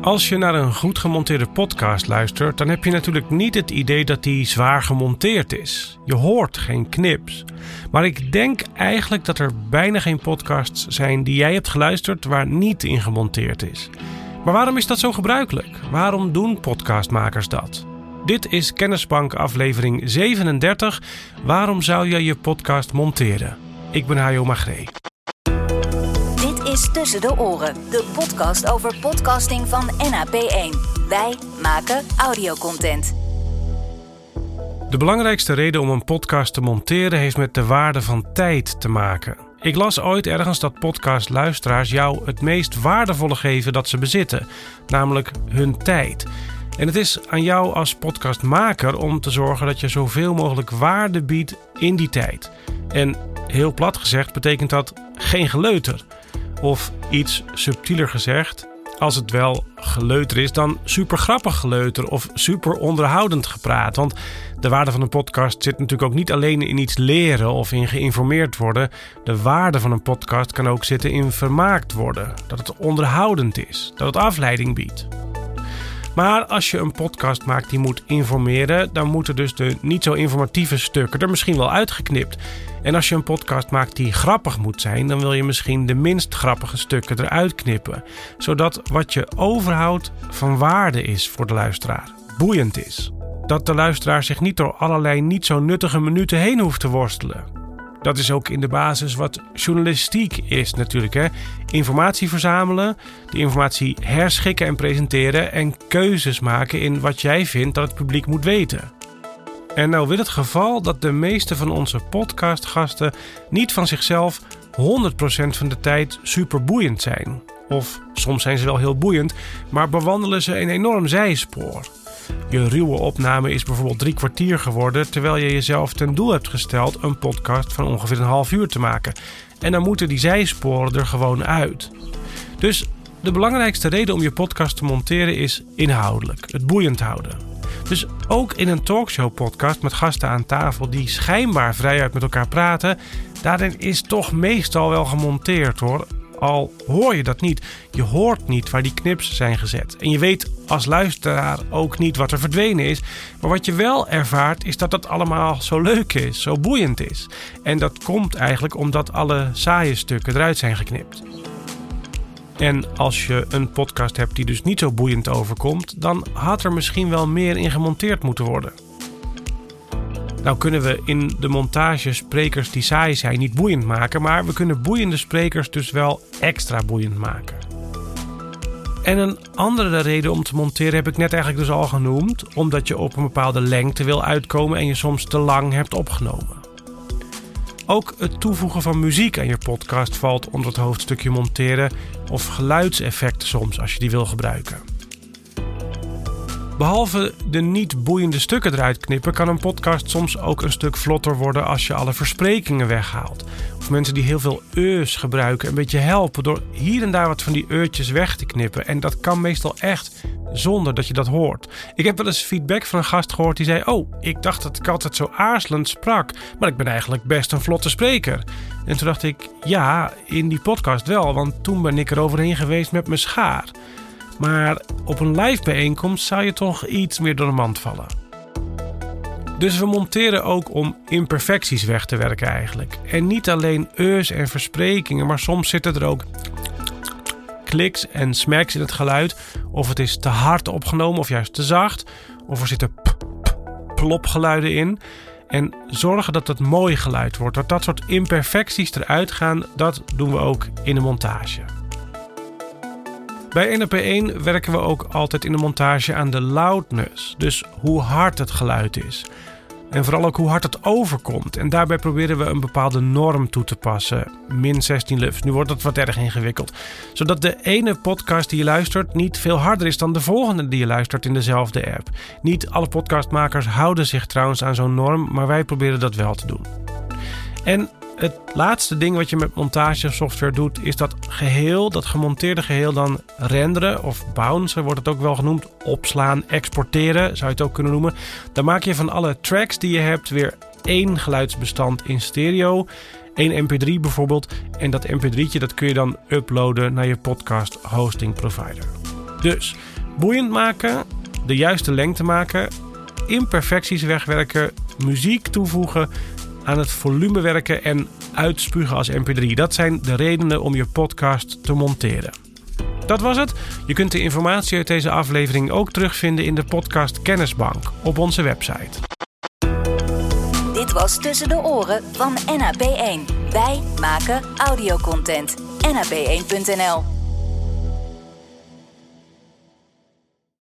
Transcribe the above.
Als je naar een goed gemonteerde podcast luistert, dan heb je natuurlijk niet het idee dat die zwaar gemonteerd is. Je hoort geen knips. Maar ik denk eigenlijk dat er bijna geen podcasts zijn die jij hebt geluisterd waar niet in gemonteerd is. Maar waarom is dat zo gebruikelijk? Waarom doen podcastmakers dat? Dit is Kennisbank aflevering 37. Waarom zou je je podcast monteren? Ik ben Hajo Magree is Tussen de Oren, de podcast over podcasting van NAP1. Wij maken audiocontent. De belangrijkste reden om een podcast te monteren heeft met de waarde van tijd te maken. Ik las ooit ergens dat podcastluisteraars jou het meest waardevolle geven dat ze bezitten, namelijk hun tijd. En het is aan jou als podcastmaker om te zorgen dat je zoveel mogelijk waarde biedt in die tijd. En heel plat gezegd betekent dat geen geleuter. Of iets subtieler gezegd, als het wel geleuter is, dan super grappig geleuter of super onderhoudend gepraat. Want de waarde van een podcast zit natuurlijk ook niet alleen in iets leren of in geïnformeerd worden. De waarde van een podcast kan ook zitten in vermaakt worden. Dat het onderhoudend is, dat het afleiding biedt. Maar als je een podcast maakt die moet informeren, dan moeten dus de niet zo informatieve stukken er misschien wel uitgeknipt. En als je een podcast maakt die grappig moet zijn, dan wil je misschien de minst grappige stukken eruit knippen. Zodat wat je overhoudt van waarde is voor de luisteraar, boeiend is. Dat de luisteraar zich niet door allerlei niet zo nuttige minuten heen hoeft te worstelen. Dat is ook in de basis wat journalistiek is natuurlijk. Hè? Informatie verzamelen, de informatie herschikken en presenteren en keuzes maken in wat jij vindt dat het publiek moet weten. En nou wil het geval dat de meeste van onze podcastgasten niet van zichzelf 100% van de tijd super boeiend zijn. Of soms zijn ze wel heel boeiend, maar bewandelen ze een enorm zijspoor. Je ruwe opname is bijvoorbeeld drie kwartier geworden, terwijl je jezelf ten doel hebt gesteld een podcast van ongeveer een half uur te maken. En dan moeten die zijsporen er gewoon uit. Dus de belangrijkste reden om je podcast te monteren is inhoudelijk, het boeiend houden. Dus ook in een talkshow-podcast met gasten aan tafel die schijnbaar vrijuit met elkaar praten, daarin is toch meestal wel gemonteerd hoor. Al hoor je dat niet. Je hoort niet waar die knips zijn gezet. En je weet als luisteraar ook niet wat er verdwenen is. Maar wat je wel ervaart is dat dat allemaal zo leuk is, zo boeiend is. En dat komt eigenlijk omdat alle saaie stukken eruit zijn geknipt. En als je een podcast hebt die dus niet zo boeiend overkomt, dan had er misschien wel meer in gemonteerd moeten worden. Nou kunnen we in de montage sprekers die saai zijn niet boeiend maken, maar we kunnen boeiende sprekers dus wel extra boeiend maken. En een andere reden om te monteren heb ik net eigenlijk dus al genoemd, omdat je op een bepaalde lengte wil uitkomen en je soms te lang hebt opgenomen. Ook het toevoegen van muziek aan je podcast valt onder het hoofdstukje monteren of geluidseffecten soms als je die wil gebruiken. Behalve de niet boeiende stukken eruit knippen, kan een podcast soms ook een stuk vlotter worden als je alle versprekingen weghaalt. Of mensen die heel veel eus gebruiken een beetje helpen door hier en daar wat van die eurtjes weg te knippen. En dat kan meestal echt zonder dat je dat hoort. Ik heb wel eens feedback van een gast gehoord die zei: Oh, ik dacht dat ik altijd zo aarzelend sprak, maar ik ben eigenlijk best een vlotte spreker. En toen dacht ik: Ja, in die podcast wel, want toen ben ik er overheen geweest met mijn schaar. Maar op een live bijeenkomst zou je toch iets meer door de mand vallen. Dus we monteren ook om imperfecties weg te werken eigenlijk. En niet alleen eus en versprekingen, maar soms zitten er ook kliks en smacks in het geluid. Of het is te hard opgenomen of juist te zacht. Of er zitten plopgeluiden in. En zorgen dat het mooi geluid wordt. Dat dat soort imperfecties eruit gaan, dat doen we ook in de montage. Bij NP1 werken we ook altijd in de montage aan de loudness, dus hoe hard het geluid is. En vooral ook hoe hard het overkomt. En daarbij proberen we een bepaalde norm toe te passen. Min 16 lufs. Nu wordt het wat erg ingewikkeld. Zodat de ene podcast die je luistert niet veel harder is dan de volgende die je luistert in dezelfde app. Niet alle podcastmakers houden zich trouwens aan zo'n norm, maar wij proberen dat wel te doen. En het laatste ding wat je met montagesoftware doet, is dat geheel, dat gemonteerde geheel dan renderen of bouncen, wordt het ook wel genoemd. Opslaan, exporteren, zou je het ook kunnen noemen. Dan maak je van alle tracks die je hebt weer één geluidsbestand in stereo. één mp3 bijvoorbeeld. En dat mp3'tje dat kun je dan uploaden naar je podcast hosting provider. Dus boeiend maken, de juiste lengte maken, imperfecties wegwerken, muziek toevoegen, aan het volume werken en uitspugen als mp3. Dat zijn de redenen om je podcast te monteren. Dat was het. Je kunt de informatie uit deze aflevering ook terugvinden in de podcast Kennisbank op onze website. Dit was Tussen de Oren van NAP1. Wij maken audiocontent. NAP1.nl